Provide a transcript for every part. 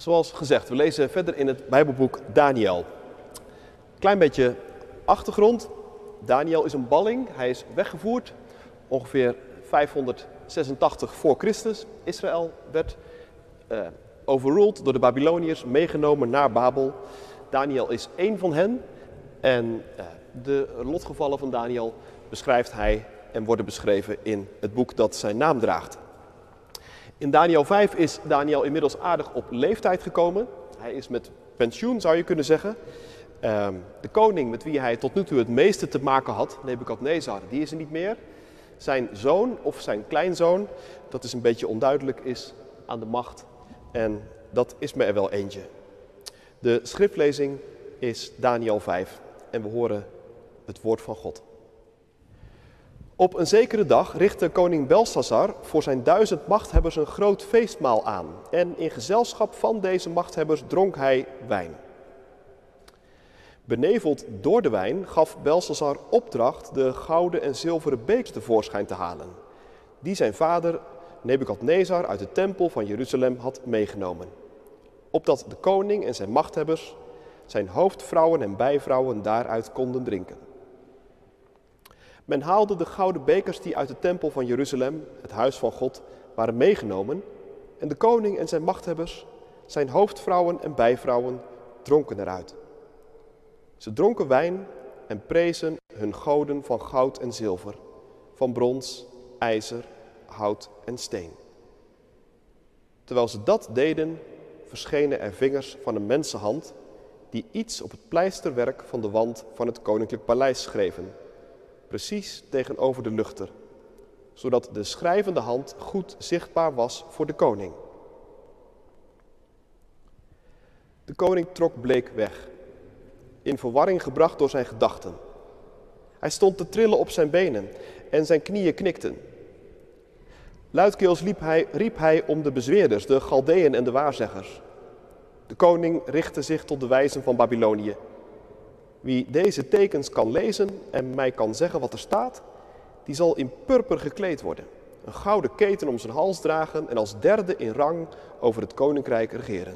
Zoals gezegd, we lezen verder in het Bijbelboek Daniel. Klein beetje achtergrond. Daniel is een balling. Hij is weggevoerd ongeveer 586 voor Christus. Israël werd uh, overruled door de Babyloniërs, meegenomen naar Babel. Daniel is één van hen. En uh, de lotgevallen van Daniel beschrijft hij en worden beschreven in het boek dat zijn naam draagt. In Daniel 5 is Daniel inmiddels aardig op leeftijd gekomen. Hij is met pensioen, zou je kunnen zeggen. Ehm, de koning met wie hij tot nu toe het meeste te maken had, Nebukadnezar, die is er niet meer. Zijn zoon of zijn kleinzoon, dat is een beetje onduidelijk, is aan de macht. En dat is me er wel eentje. De schriftlezing is Daniel 5 en we horen het woord van God. Op een zekere dag richtte koning Belshazzar voor zijn duizend machthebbers een groot feestmaal aan. En in gezelschap van deze machthebbers dronk hij wijn. Beneveld door de wijn gaf Belshazzar opdracht de gouden en zilveren beeks tevoorschijn te halen, die zijn vader Nebukadnezar uit de tempel van Jeruzalem had meegenomen. Opdat de koning en zijn machthebbers, zijn hoofdvrouwen en bijvrouwen daaruit konden drinken. Men haalde de gouden bekers die uit de tempel van Jeruzalem, het huis van God, waren meegenomen. En de koning en zijn machthebbers, zijn hoofdvrouwen en bijvrouwen, dronken eruit. Ze dronken wijn en prezen hun goden van goud en zilver, van brons, ijzer, hout en steen. Terwijl ze dat deden, verschenen er vingers van een mensenhand die iets op het pleisterwerk van de wand van het koninklijk paleis schreven precies tegenover de luchter, zodat de schrijvende hand goed zichtbaar was voor de koning. De koning trok bleek weg, in verwarring gebracht door zijn gedachten. Hij stond te trillen op zijn benen en zijn knieën knikten. Luidkeels liep hij, riep hij om de bezweerders, de Galdeën en de waarzeggers. De koning richtte zich tot de wijzen van Babylonië. Wie deze tekens kan lezen en mij kan zeggen wat er staat, die zal in purper gekleed worden, een gouden keten om zijn hals dragen en als derde in rang over het koninkrijk regeren.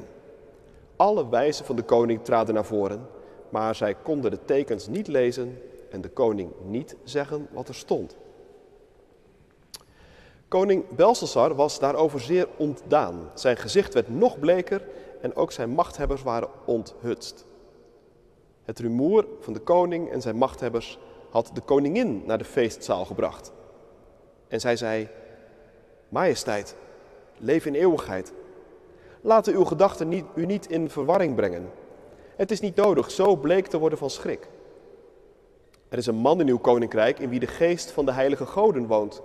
Alle wijzen van de koning traden naar voren, maar zij konden de tekens niet lezen en de koning niet zeggen wat er stond. Koning Belshazzar was daarover zeer ontdaan. Zijn gezicht werd nog bleker en ook zijn machthebbers waren onthutst. Het rumoer van de koning en zijn machthebbers had de koningin naar de feestzaal gebracht. En zij zei: Majesteit, leef in eeuwigheid. Laten uw gedachten niet, u niet in verwarring brengen. Het is niet nodig zo bleek te worden van schrik. Er is een man in uw koninkrijk in wie de geest van de heilige goden woont.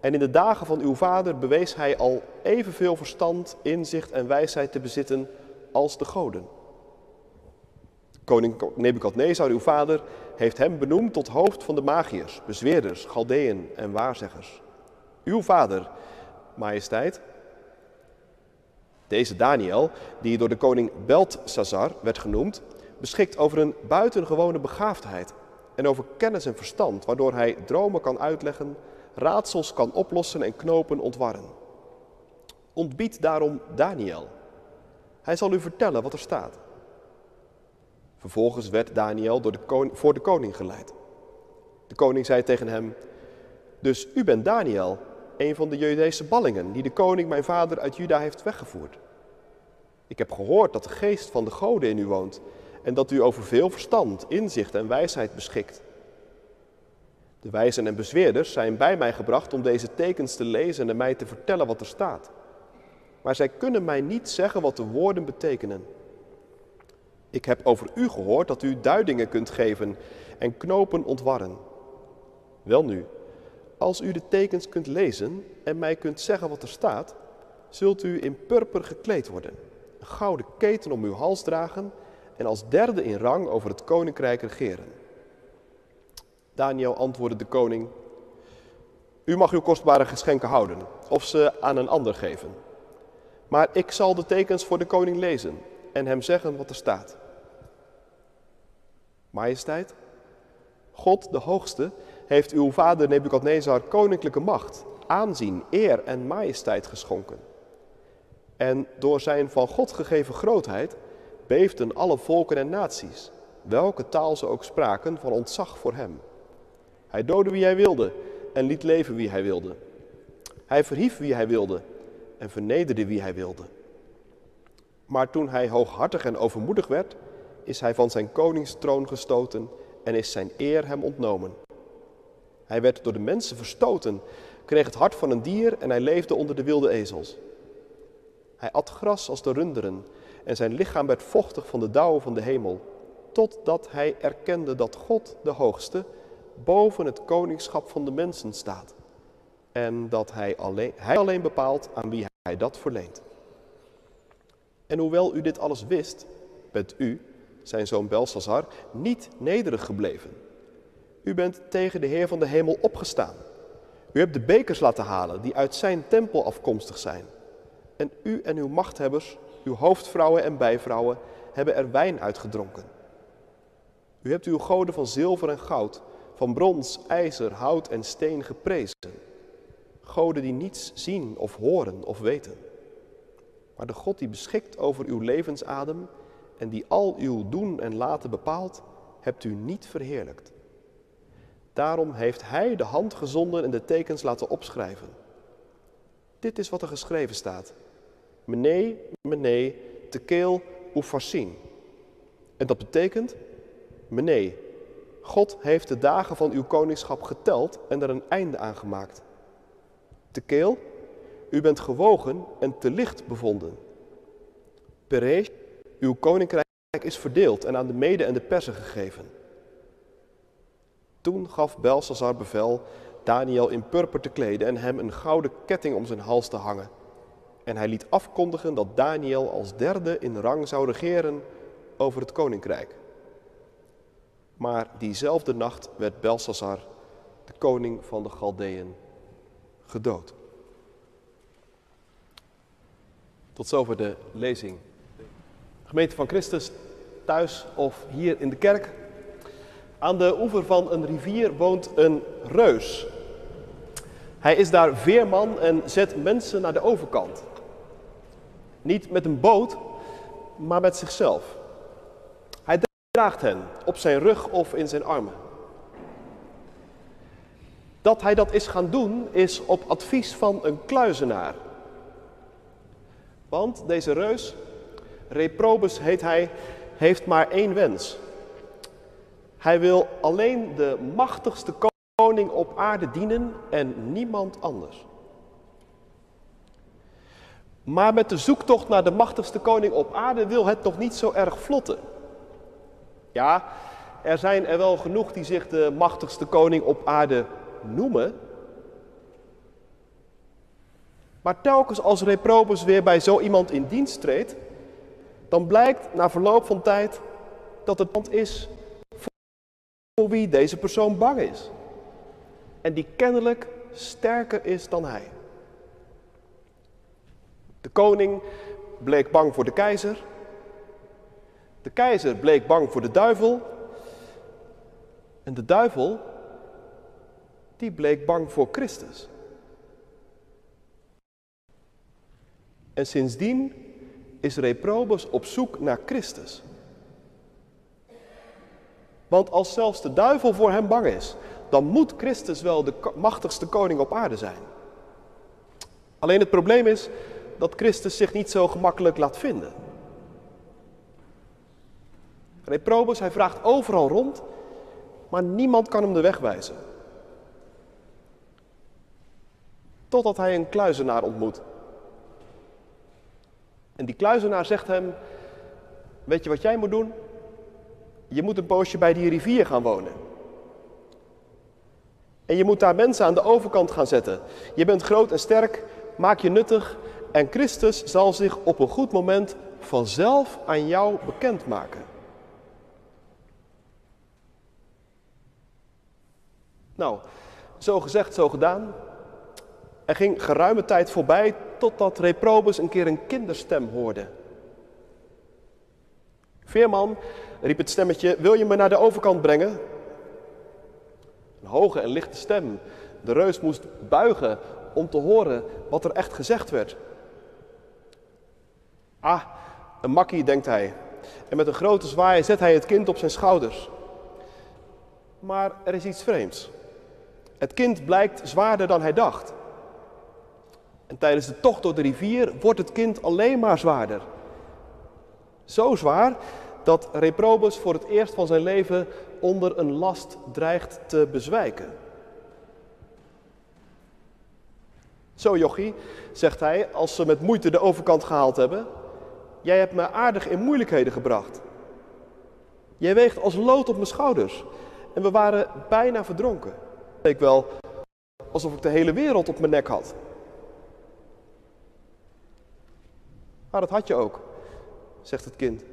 En in de dagen van uw vader bewees hij al evenveel verstand, inzicht en wijsheid te bezitten als de goden. Koning Nebukadnezar, uw vader, heeft hem benoemd tot hoofd van de magiërs, bezweerders, galdeën en waarzeggers. Uw vader, majesteit. Deze Daniel, die door de koning Belteshazzar werd genoemd, beschikt over een buitengewone begaafdheid en over kennis en verstand, waardoor hij dromen kan uitleggen, raadsels kan oplossen en knopen ontwarren. Ontbied daarom Daniel. Hij zal u vertellen wat er staat. Vervolgens werd Daniel door de koning, voor de koning geleid. De koning zei tegen hem: Dus u bent Daniel, een van de Judese ballingen, die de koning mijn vader uit Juda heeft weggevoerd. Ik heb gehoord dat de geest van de goden in u woont en dat u over veel verstand, inzicht en wijsheid beschikt. De wijzen en bezweerders zijn bij mij gebracht om deze tekens te lezen en mij te vertellen wat er staat. Maar zij kunnen mij niet zeggen wat de woorden betekenen. Ik heb over u gehoord dat u duidingen kunt geven en knopen ontwarren. Welnu, als u de tekens kunt lezen en mij kunt zeggen wat er staat, zult u in purper gekleed worden, een gouden keten om uw hals dragen en als derde in rang over het koninkrijk regeren. Daniel antwoordde de koning: U mag uw kostbare geschenken houden of ze aan een ander geven. Maar ik zal de tekens voor de koning lezen en hem zeggen wat er staat. Majesteit, God de Hoogste heeft uw vader Nebukadnezar koninklijke macht, aanzien, eer en majesteit geschonken. En door zijn van God gegeven grootheid beefden alle volken en naties, welke taal ze ook spraken, van ontzag voor hem. Hij doodde wie hij wilde en liet leven wie hij wilde. Hij verhief wie hij wilde en vernederde wie hij wilde. Maar toen hij hooghartig en overmoedig werd, is hij van zijn koningstroon gestoten en is zijn eer hem ontnomen. Hij werd door de mensen verstoten, kreeg het hart van een dier en hij leefde onder de wilde ezels. Hij at gras als de runderen en zijn lichaam werd vochtig van de dauwen van de hemel, totdat hij erkende dat God, de Hoogste, boven het koningschap van de mensen staat en dat hij alleen, hij alleen bepaalt aan wie hij dat verleent. En hoewel u dit alles wist, bent u, zijn zoon Belshazzar, niet nederig gebleven. U bent tegen de Heer van de hemel opgestaan. U hebt de bekers laten halen die uit zijn tempel afkomstig zijn. En u en uw machthebbers, uw hoofdvrouwen en bijvrouwen, hebben er wijn uitgedronken. U hebt uw goden van zilver en goud, van brons, ijzer, hout en steen geprezen. Goden die niets zien of horen of weten. Maar de God die beschikt over uw levensadem en die al uw doen en laten bepaalt, hebt u niet verheerlijkt. Daarom heeft Hij de hand gezonden en de tekens laten opschrijven. Dit is wat er geschreven staat. Mene, mene, tekeel, ufarsin. En dat betekent, mene, God heeft de dagen van uw koningschap geteld en er een einde aan gemaakt. Tekeel, u bent gewogen en te licht bevonden. Peresh, uw koninkrijk is verdeeld en aan de mede en de persen gegeven. Toen gaf Belshazzar bevel Daniel in purper te kleden en hem een gouden ketting om zijn hals te hangen. En hij liet afkondigen dat Daniel als derde in rang zou regeren over het koninkrijk. Maar diezelfde nacht werd Belshazzar, de koning van de Galdeën, gedood. Tot zover de lezing. Gemeente van Christus, thuis of hier in de kerk. Aan de oever van een rivier woont een reus. Hij is daar veerman en zet mensen naar de overkant. Niet met een boot, maar met zichzelf. Hij draagt hen op zijn rug of in zijn armen. Dat hij dat is gaan doen is op advies van een kluizenaar. Want deze reus, Reprobus heet hij, heeft maar één wens. Hij wil alleen de machtigste koning op aarde dienen en niemand anders. Maar met de zoektocht naar de machtigste koning op aarde wil het toch niet zo erg vlotten. Ja, er zijn er wel genoeg die zich de machtigste koning op aarde noemen. Maar telkens als Reprobus weer bij zo iemand in dienst treedt, dan blijkt na verloop van tijd dat het land is voor wie deze persoon bang is. En die kennelijk sterker is dan hij. De koning bleek bang voor de keizer. De keizer bleek bang voor de duivel. En de duivel, die bleek bang voor Christus. En sindsdien is Reprobus op zoek naar Christus. Want als zelfs de duivel voor hem bang is, dan moet Christus wel de machtigste koning op aarde zijn. Alleen het probleem is dat Christus zich niet zo gemakkelijk laat vinden. Reprobus, hij vraagt overal rond, maar niemand kan hem de weg wijzen. Totdat hij een kluizenaar ontmoet. En die kluizenaar zegt hem, weet je wat jij moet doen? Je moet een poosje bij die rivier gaan wonen. En je moet daar mensen aan de overkant gaan zetten. Je bent groot en sterk, maak je nuttig en Christus zal zich op een goed moment vanzelf aan jou bekendmaken. Nou, zo gezegd, zo gedaan. Er ging geruime tijd voorbij totdat Reprobus een keer een kinderstem hoorde. Veerman, riep het stemmetje, wil je me naar de overkant brengen? Een hoge en lichte stem. De reus moest buigen om te horen wat er echt gezegd werd. Ah, een makkie, denkt hij. En met een grote zwaai zet hij het kind op zijn schouders. Maar er is iets vreemds. Het kind blijkt zwaarder dan hij dacht. En tijdens de tocht door de rivier wordt het kind alleen maar zwaarder. Zo zwaar dat Reprobus voor het eerst van zijn leven onder een last dreigt te bezwijken. Zo jochie, zegt hij als ze met moeite de overkant gehaald hebben, jij hebt me aardig in moeilijkheden gebracht. Jij weegt als lood op mijn schouders en we waren bijna verdronken. Ik wel alsof ik de hele wereld op mijn nek had. Maar dat had je ook, zegt het kind.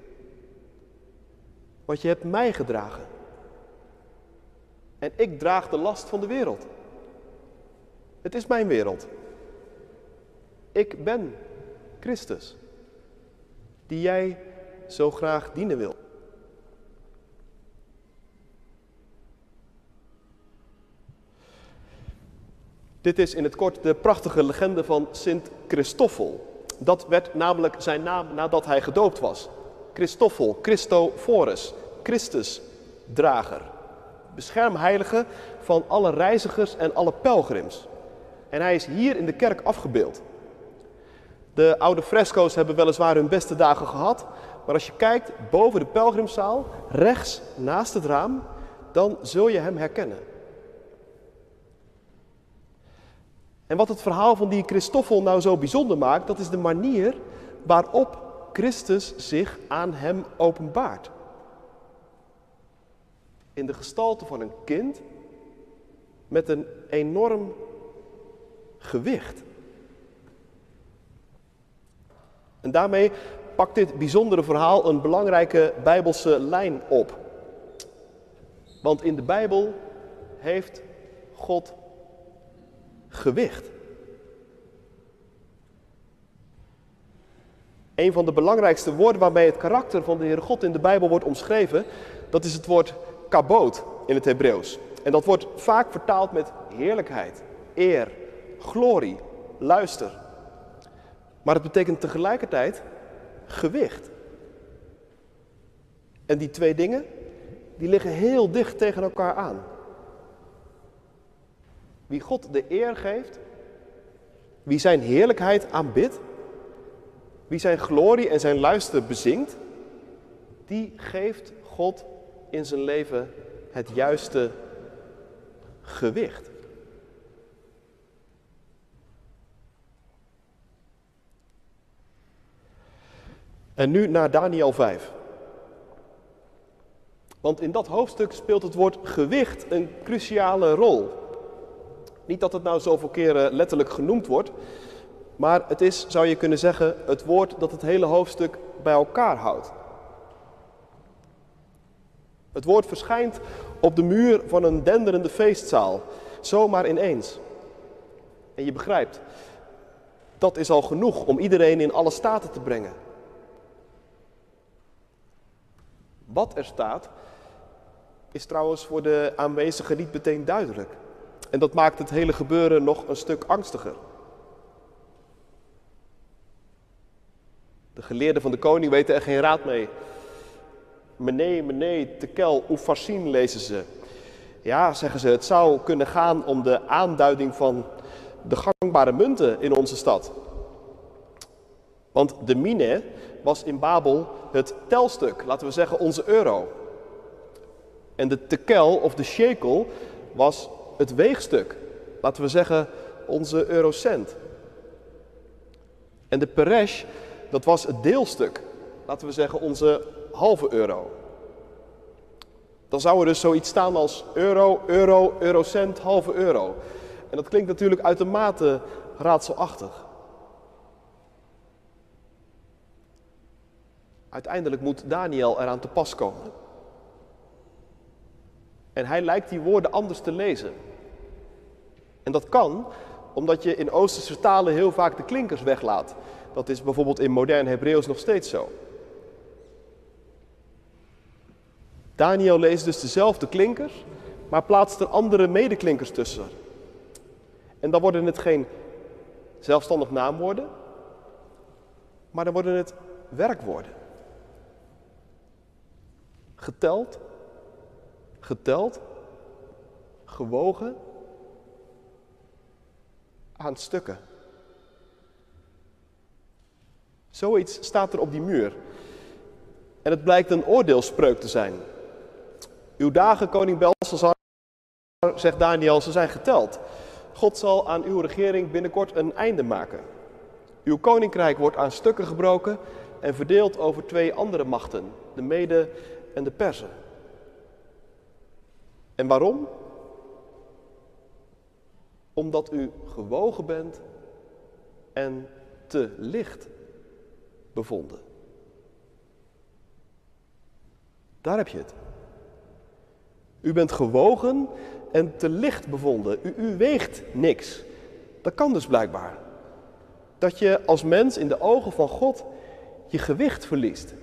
Want je hebt mij gedragen. En ik draag de last van de wereld. Het is mijn wereld. Ik ben Christus, die jij zo graag dienen wil. Dit is in het kort de prachtige legende van Sint Christoffel. Dat werd namelijk zijn naam nadat hij gedoopt was. Christoffel, Christophorus, Christusdrager. Beschermheilige van alle reizigers en alle pelgrims. En hij is hier in de kerk afgebeeld. De oude fresco's hebben weliswaar hun beste dagen gehad, maar als je kijkt boven de pelgrimzaal, rechts naast het raam, dan zul je hem herkennen. En wat het verhaal van die Christoffel nou zo bijzonder maakt, dat is de manier waarop Christus zich aan hem openbaart. In de gestalte van een kind met een enorm gewicht. En daarmee pakt dit bijzondere verhaal een belangrijke bijbelse lijn op. Want in de Bijbel heeft God gewicht. Een van de belangrijkste woorden waarmee het karakter van de Heere God in de Bijbel wordt omschreven, dat is het woord kaboot in het Hebreeuws. En dat wordt vaak vertaald met heerlijkheid, eer, glorie, luister. Maar het betekent tegelijkertijd gewicht. En die twee dingen, die liggen heel dicht tegen elkaar aan. Wie God de eer geeft, wie zijn heerlijkheid aanbidt, wie zijn glorie en zijn luister bezingt, die geeft God in zijn leven het juiste gewicht. En nu naar Daniel 5. Want in dat hoofdstuk speelt het woord gewicht een cruciale rol. Niet dat het nou zoveel keren letterlijk genoemd wordt, maar het is, zou je kunnen zeggen, het woord dat het hele hoofdstuk bij elkaar houdt. Het woord verschijnt op de muur van een denderende feestzaal, zomaar ineens. En je begrijpt, dat is al genoeg om iedereen in alle staten te brengen. Wat er staat, is trouwens voor de aanwezigen niet meteen duidelijk. En dat maakt het hele gebeuren nog een stuk angstiger. De geleerden van de koning weten er geen raad mee. Mene, mene, tekel, oefarsin lezen ze. Ja, zeggen ze, het zou kunnen gaan om de aanduiding van de gangbare munten in onze stad. Want de mine was in Babel het telstuk, laten we zeggen onze euro. En de tekel of de shekel was het weegstuk, laten we zeggen onze eurocent. En de peresh, dat was het deelstuk, laten we zeggen onze halve euro. Dan zou er dus zoiets staan als euro, euro, eurocent, halve euro. En dat klinkt natuurlijk uitermate raadselachtig. Uiteindelijk moet Daniel eraan te pas komen. En hij lijkt die woorden anders te lezen. En dat kan omdat je in Oosterse talen heel vaak de klinkers weglaat. Dat is bijvoorbeeld in modern Hebreeuws nog steeds zo. Daniel leest dus dezelfde klinkers, maar plaatst er andere medeklinkers tussen. En dan worden het geen zelfstandig naamwoorden, maar dan worden het werkwoorden. Geteld, geteld, gewogen aan stukken. Zoiets staat er op die muur. En het blijkt een oordeelspreuk te zijn. Uw dagen, koning Belshazzar, zegt Daniel, ze zijn geteld. God zal aan uw regering binnenkort een einde maken. Uw koninkrijk wordt aan stukken gebroken en verdeeld over twee andere machten, de Mede en de Persen. En waarom? Omdat u gewogen bent en te licht bevonden. Daar heb je het. U bent gewogen en te licht bevonden. U, u weegt niks. Dat kan dus blijkbaar. Dat je als mens in de ogen van God je gewicht verliest.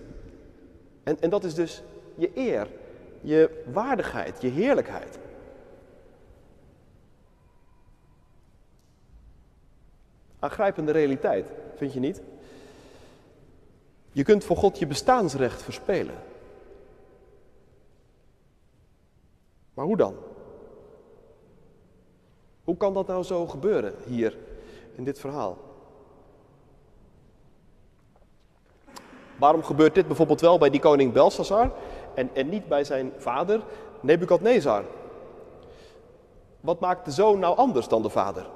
En, en dat is dus je eer, je waardigheid, je heerlijkheid. Aangrijpende realiteit, vind je niet? Je kunt voor God je bestaansrecht verspelen. Maar hoe dan? Hoe kan dat nou zo gebeuren hier in dit verhaal? Waarom gebeurt dit bijvoorbeeld wel bij die koning Belshazzar en, en niet bij zijn vader Nebukadnezar? Wat maakt de zoon nou anders dan de vader?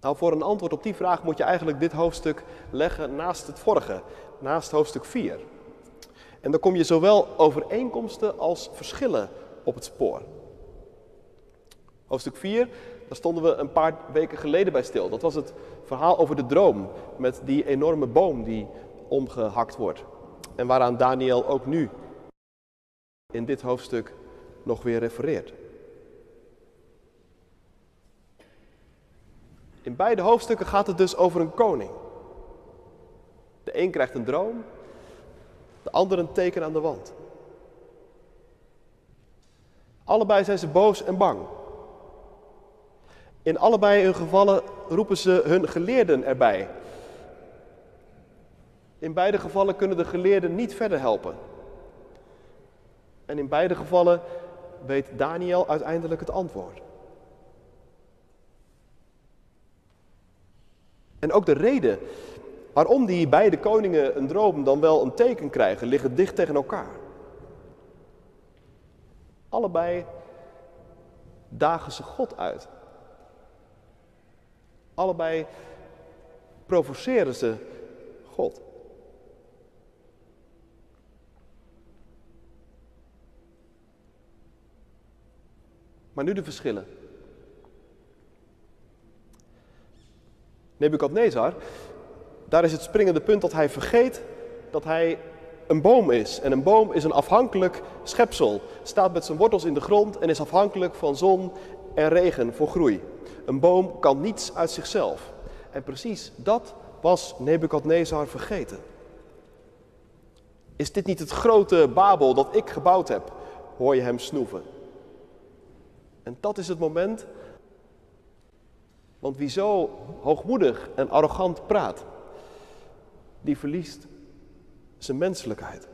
Nou, voor een antwoord op die vraag moet je eigenlijk dit hoofdstuk leggen naast het vorige, naast hoofdstuk 4. En dan kom je zowel overeenkomsten als verschillen op het spoor. Hoofdstuk 4, daar stonden we een paar weken geleden bij stil. Dat was het verhaal over de droom met die enorme boom die omgehakt wordt. En waaraan Daniel ook nu in dit hoofdstuk nog weer refereert. In beide hoofdstukken gaat het dus over een koning. De een krijgt een droom, de ander een teken aan de wand. Allebei zijn ze boos en bang. In allebei hun gevallen roepen ze hun geleerden erbij. In beide gevallen kunnen de geleerden niet verder helpen. En in beide gevallen weet Daniel uiteindelijk het antwoord. En ook de reden waarom die beide koningen een droom dan wel een teken krijgen, liggen dicht tegen elkaar. Allebei dagen ze God uit. Allebei provoceren ze God. Maar nu de verschillen. Nebukadnezar, daar is het springende punt dat hij vergeet dat hij een boom is. En een boom is een afhankelijk schepsel. Staat met zijn wortels in de grond en is afhankelijk van zon en regen voor groei. Een boom kan niets uit zichzelf. En precies dat was Nebukadnezar vergeten. Is dit niet het grote Babel dat ik gebouwd heb? Hoor je hem snoeven. En dat is het moment want wie zo hoogmoedig en arrogant praat, die verliest zijn menselijkheid.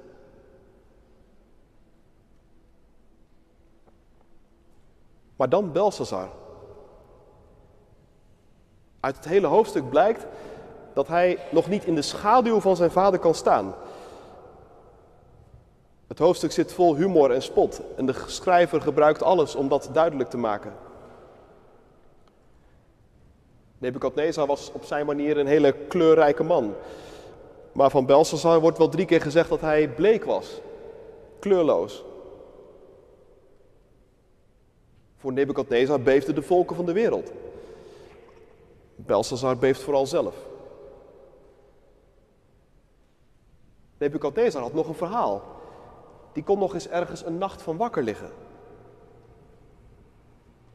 Maar dan Belshazzar. Uit het hele hoofdstuk blijkt dat hij nog niet in de schaduw van zijn vader kan staan. Het hoofdstuk zit vol humor en spot en de schrijver gebruikt alles om dat duidelijk te maken. Nebukadnezar was op zijn manier een hele kleurrijke man. Maar van Belshazzar wordt wel drie keer gezegd dat hij bleek was, kleurloos. Voor Nebukadnezar beefden de volken van de wereld. Belshazzar beeft vooral zelf. Nebukadnezar had nog een verhaal. Die kon nog eens ergens een nacht van wakker liggen.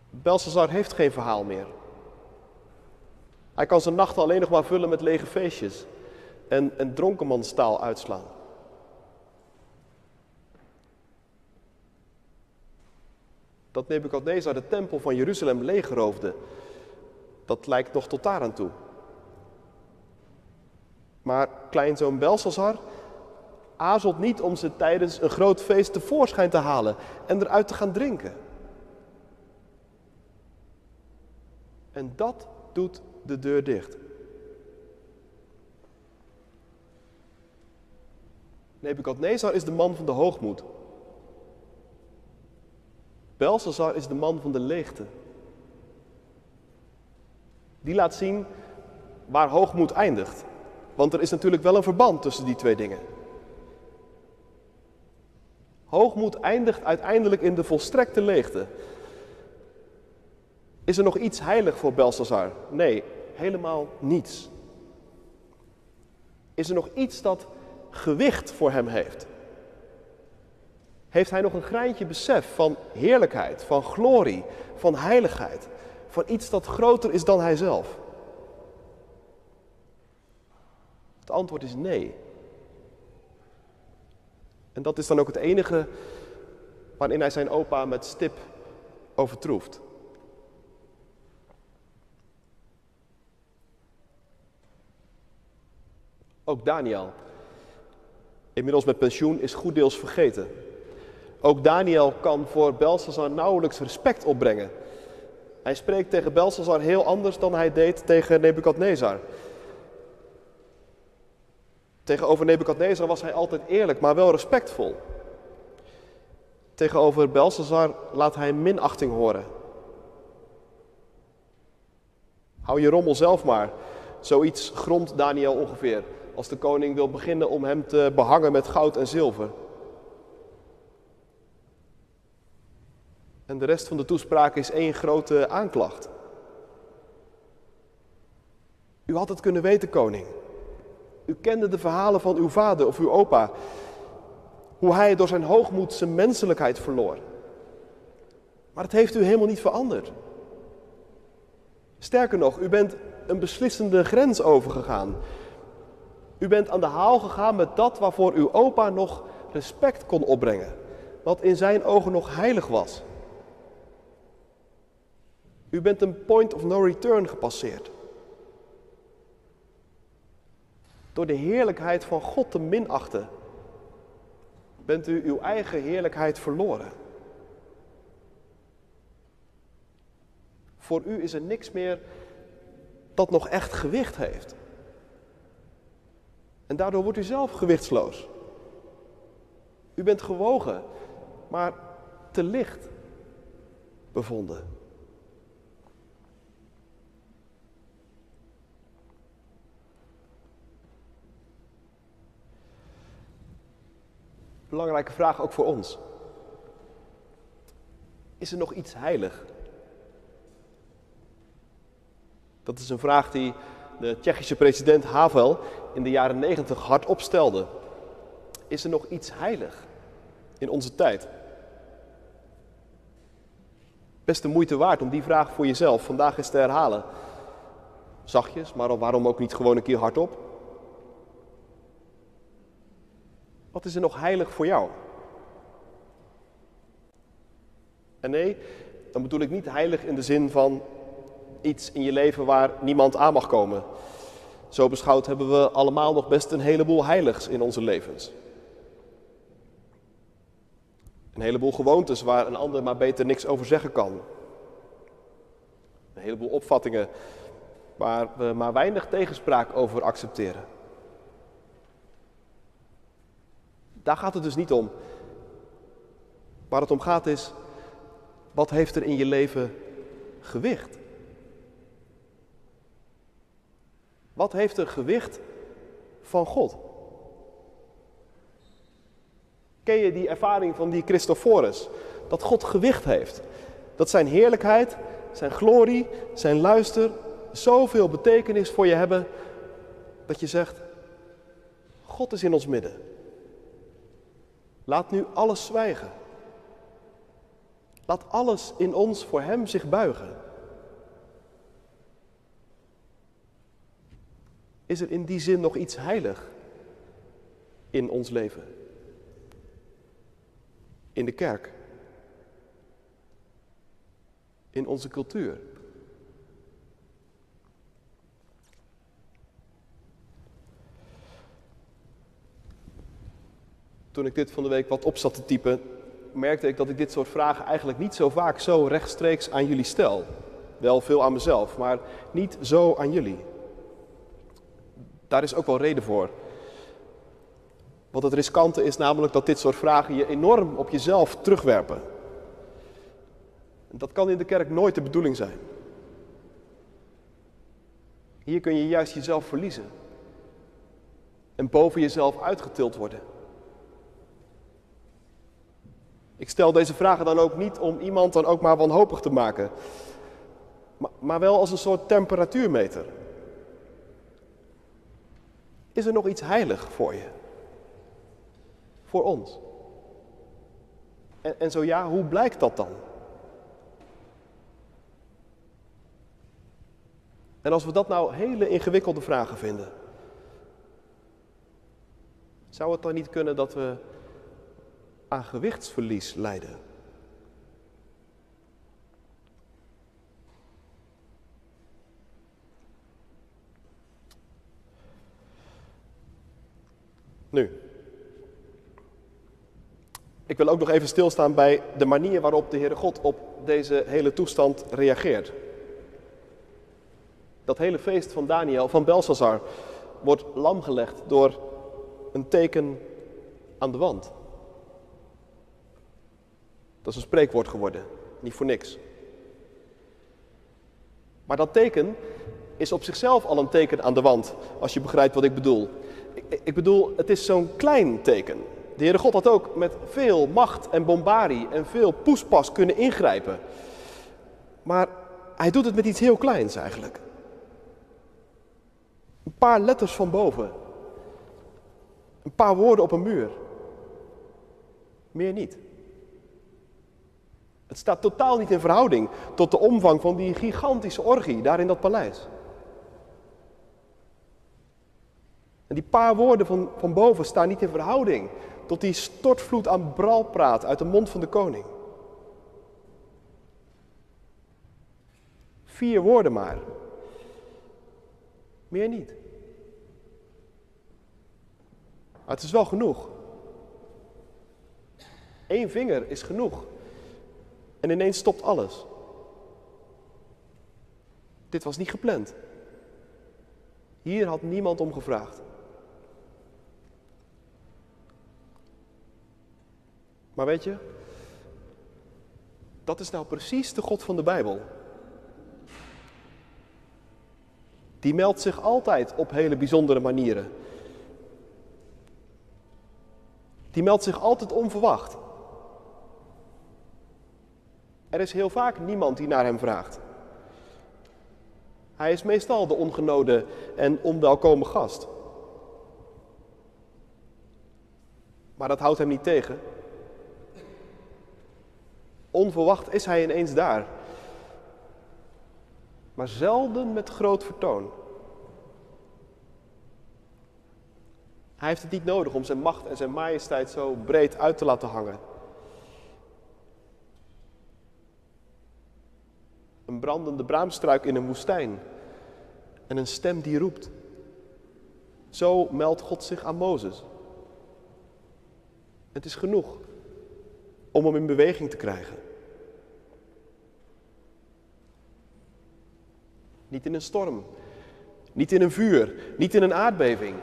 Belshazzar heeft geen verhaal meer. Hij kan zijn nachten alleen nog maar vullen met lege feestjes en, en dronkenmanstaal uitslaan. Dat Nebukadnezar de tempel van Jeruzalem leegroofde, dat lijkt nog tot daar aan toe. Maar kleinzoon Belshazzar aarzelt niet om ze tijdens een groot feest tevoorschijn te halen en eruit te gaan drinken. En dat doet de deur dicht. Nebukadnezar is de man van de hoogmoed. Belshazzar is de man van de leegte. Die laat zien waar hoogmoed eindigt. Want er is natuurlijk wel een verband tussen die twee dingen. Hoogmoed eindigt uiteindelijk in de volstrekte leegte. Is er nog iets heilig voor Belshazzar? Nee, helemaal niets. Is er nog iets dat gewicht voor hem heeft? Heeft hij nog een greintje besef van heerlijkheid, van glorie, van heiligheid, van iets dat groter is dan hijzelf? Het antwoord is nee. En dat is dan ook het enige waarin hij zijn opa met stip overtroeft. Ook Daniel, inmiddels met pensioen, is goed deels vergeten. Ook Daniel kan voor Belshazzar nauwelijks respect opbrengen. Hij spreekt tegen Belshazzar heel anders dan hij deed tegen Nebukadnezar. Tegenover Nebukadnezar was hij altijd eerlijk, maar wel respectvol. Tegenover Belshazzar laat hij minachting horen. Hou je rommel zelf maar. Zoiets grondt Daniel ongeveer als de koning wil beginnen om hem te behangen met goud en zilver. En de rest van de toespraak is één grote aanklacht. U had het kunnen weten, koning. U kende de verhalen van uw vader of uw opa. Hoe hij door zijn hoogmoed zijn menselijkheid verloor. Maar het heeft u helemaal niet veranderd. Sterker nog, u bent een beslissende grens overgegaan. U bent aan de haal gegaan met dat waarvoor uw opa nog respect kon opbrengen. Wat in zijn ogen nog heilig was. U bent een point of no return gepasseerd. Door de heerlijkheid van God te minachten, bent u uw eigen heerlijkheid verloren. Voor u is er niks meer dat nog echt gewicht heeft. En daardoor wordt u zelf gewichtsloos. U bent gewogen, maar te licht bevonden. Belangrijke vraag ook voor ons. Is er nog iets heilig? Dat is een vraag die de Tsjechische president Havel in de jaren 90 hardop stelde. Is er nog iets heilig in onze tijd? Best de moeite waard om die vraag voor jezelf vandaag eens te herhalen. Zachtjes, maar waarom ook niet gewoon een keer hardop? Wat is er nog heilig voor jou? En nee, dan bedoel ik niet heilig in de zin van iets in je leven waar niemand aan mag komen. Zo beschouwd hebben we allemaal nog best een heleboel heiligs in onze levens. Een heleboel gewoontes waar een ander maar beter niks over zeggen kan. Een heleboel opvattingen waar we maar weinig tegenspraak over accepteren. Daar gaat het dus niet om. Waar het om gaat is, wat heeft er in je leven gewicht? Wat heeft er gewicht van God? Ken je die ervaring van die Christophorus? Dat God gewicht heeft. Dat zijn heerlijkheid, zijn glorie, zijn luister zoveel betekenis voor je hebben dat je zegt, God is in ons midden. Laat nu alles zwijgen. Laat alles in ons voor Hem zich buigen. Is er in die zin nog iets heilig in ons leven? In de kerk? In onze cultuur? Toen ik dit van de week wat op zat te typen, merkte ik dat ik dit soort vragen eigenlijk niet zo vaak zo rechtstreeks aan jullie stel. Wel veel aan mezelf, maar niet zo aan jullie. Daar is ook wel reden voor. Want het riskante is namelijk dat dit soort vragen je enorm op jezelf terugwerpen. Dat kan in de kerk nooit de bedoeling zijn. Hier kun je juist jezelf verliezen. En boven jezelf uitgetild worden. Ik stel deze vragen dan ook niet om iemand dan ook maar wanhopig te maken. Maar, maar wel als een soort temperatuurmeter. Is er nog iets heilig voor je? Voor ons? En, en zo ja, hoe blijkt dat dan? En als we dat nou hele ingewikkelde vragen vinden, zou het dan niet kunnen dat we aan gewichtsverlies lijden? Nu, ik wil ook nog even stilstaan bij de manier waarop de Heere God op deze hele toestand reageert. Dat hele feest van Daniel, van Belshazzar, wordt lamgelegd door een teken aan de wand. Dat is een spreekwoord geworden, niet voor niks. Maar dat teken is op zichzelf al een teken aan de wand, als je begrijpt wat ik bedoel. Ik, ik bedoel, het is zo'n klein teken. De Heere God had ook met veel macht en bombarie en veel poespas kunnen ingrijpen. Maar hij doet het met iets heel kleins eigenlijk. Een paar letters van boven. Een paar woorden op een muur. Meer niet. Het staat totaal niet in verhouding tot de omvang van die gigantische orgie daar in dat paleis. En die paar woorden van, van boven staan niet in verhouding tot die stortvloed aan bralpraat uit de mond van de koning. Vier woorden maar. Meer niet. Maar het is wel genoeg. Eén vinger is genoeg. En ineens stopt alles. Dit was niet gepland. Hier had niemand om gevraagd. Maar weet je, dat is nou precies de God van de Bijbel. Die meldt zich altijd op hele bijzondere manieren. Die meldt zich altijd onverwacht. Er is heel vaak niemand die naar hem vraagt. Hij is meestal de ongenode en onwelkome gast. Maar dat houdt hem niet tegen. Onverwacht is hij ineens daar. Maar zelden met groot vertoon. Hij heeft het niet nodig om zijn macht en zijn majesteit zo breed uit te laten hangen. Een brandende braamstruik in een woestijn en een stem die roept. Zo meldt God zich aan Mozes. Het is genoeg om hem in beweging te krijgen. Niet in een storm, niet in een vuur, niet in een aardbeving,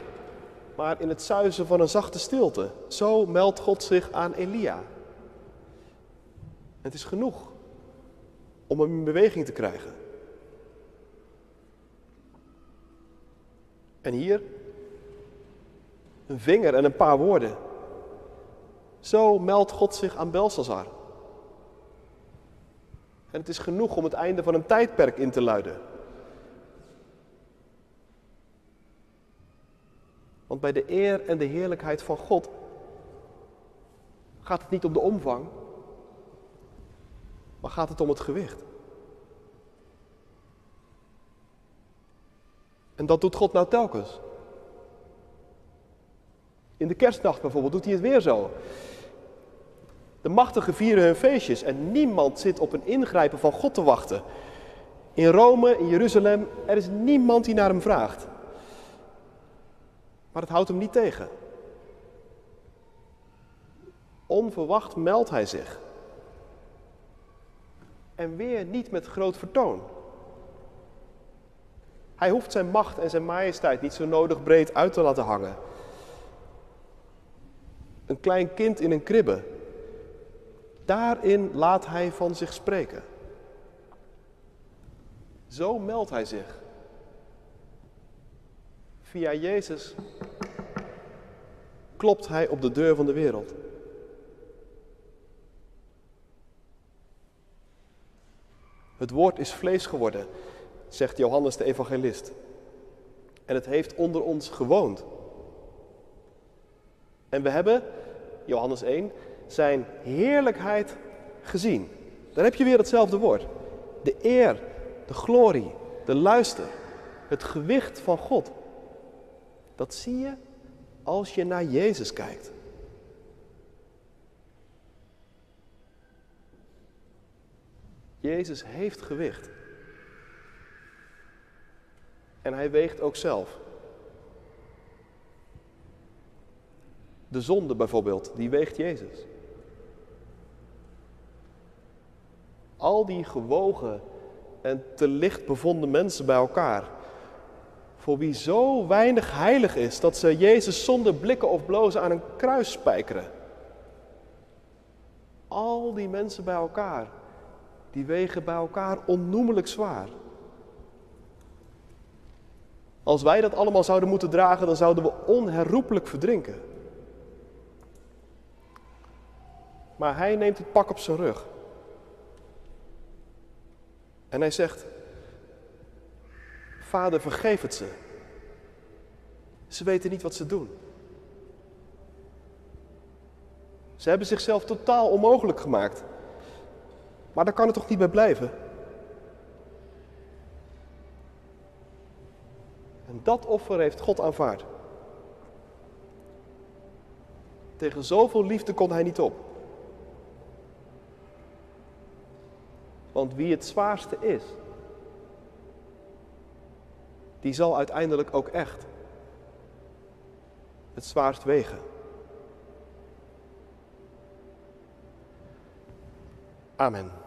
maar in het zuizen van een zachte stilte. Zo meldt God zich aan Elia. Het is genoeg om hem in beweging te krijgen. En hier een vinger en een paar woorden. Zo meldt God zich aan Belshazzar. En het is genoeg om het einde van een tijdperk in te luiden. Want bij de eer en de heerlijkheid van God gaat het niet om de omvang, maar gaat het om het gewicht. En dat doet God nou telkens. In de kerstnacht bijvoorbeeld doet hij het weer zo. De machtigen vieren hun feestjes en niemand zit op een ingrijpen van God te wachten. In Rome, in Jeruzalem, er is niemand die naar hem vraagt. Maar het houdt hem niet tegen. Onverwacht meldt hij zich. En weer niet met groot vertoon. Hij hoeft zijn macht en zijn majesteit niet zo nodig breed uit te laten hangen. Een klein kind in een kribbe. Daarin laat hij van zich spreken. Zo meldt hij zich. Via Jezus klopt hij op de deur van de wereld. Het woord is vlees geworden, zegt Johannes de evangelist. En het heeft onder ons gewoond. En we hebben, Johannes 1, zijn heerlijkheid gezien. Daar heb je weer hetzelfde woord. De eer, de glorie, de luister, het gewicht van God. Dat zie je als je naar Jezus kijkt. Jezus heeft gewicht. En hij weegt ook zelf. De zonde bijvoorbeeld, die weegt Jezus. Al die gewogen en te licht bevonden mensen bij elkaar, voor wie zo weinig heilig is dat ze Jezus zonder blikken of blozen aan een kruis spijkeren. Al die mensen bij elkaar, die wegen bij elkaar onnoemelijk zwaar. Als wij dat allemaal zouden moeten dragen, dan zouden we onherroepelijk verdrinken. Maar hij neemt het pak op zijn rug. En hij zegt: Vader, vergeef het ze. Ze weten niet wat ze doen. Ze hebben zichzelf totaal onmogelijk gemaakt. Maar daar kan het toch niet bij blijven? En dat offer heeft God aanvaard. Tegen zoveel liefde kon hij niet op. Want wie het zwaarste is, die zal uiteindelijk ook echt het zwaarst wegen. Amen.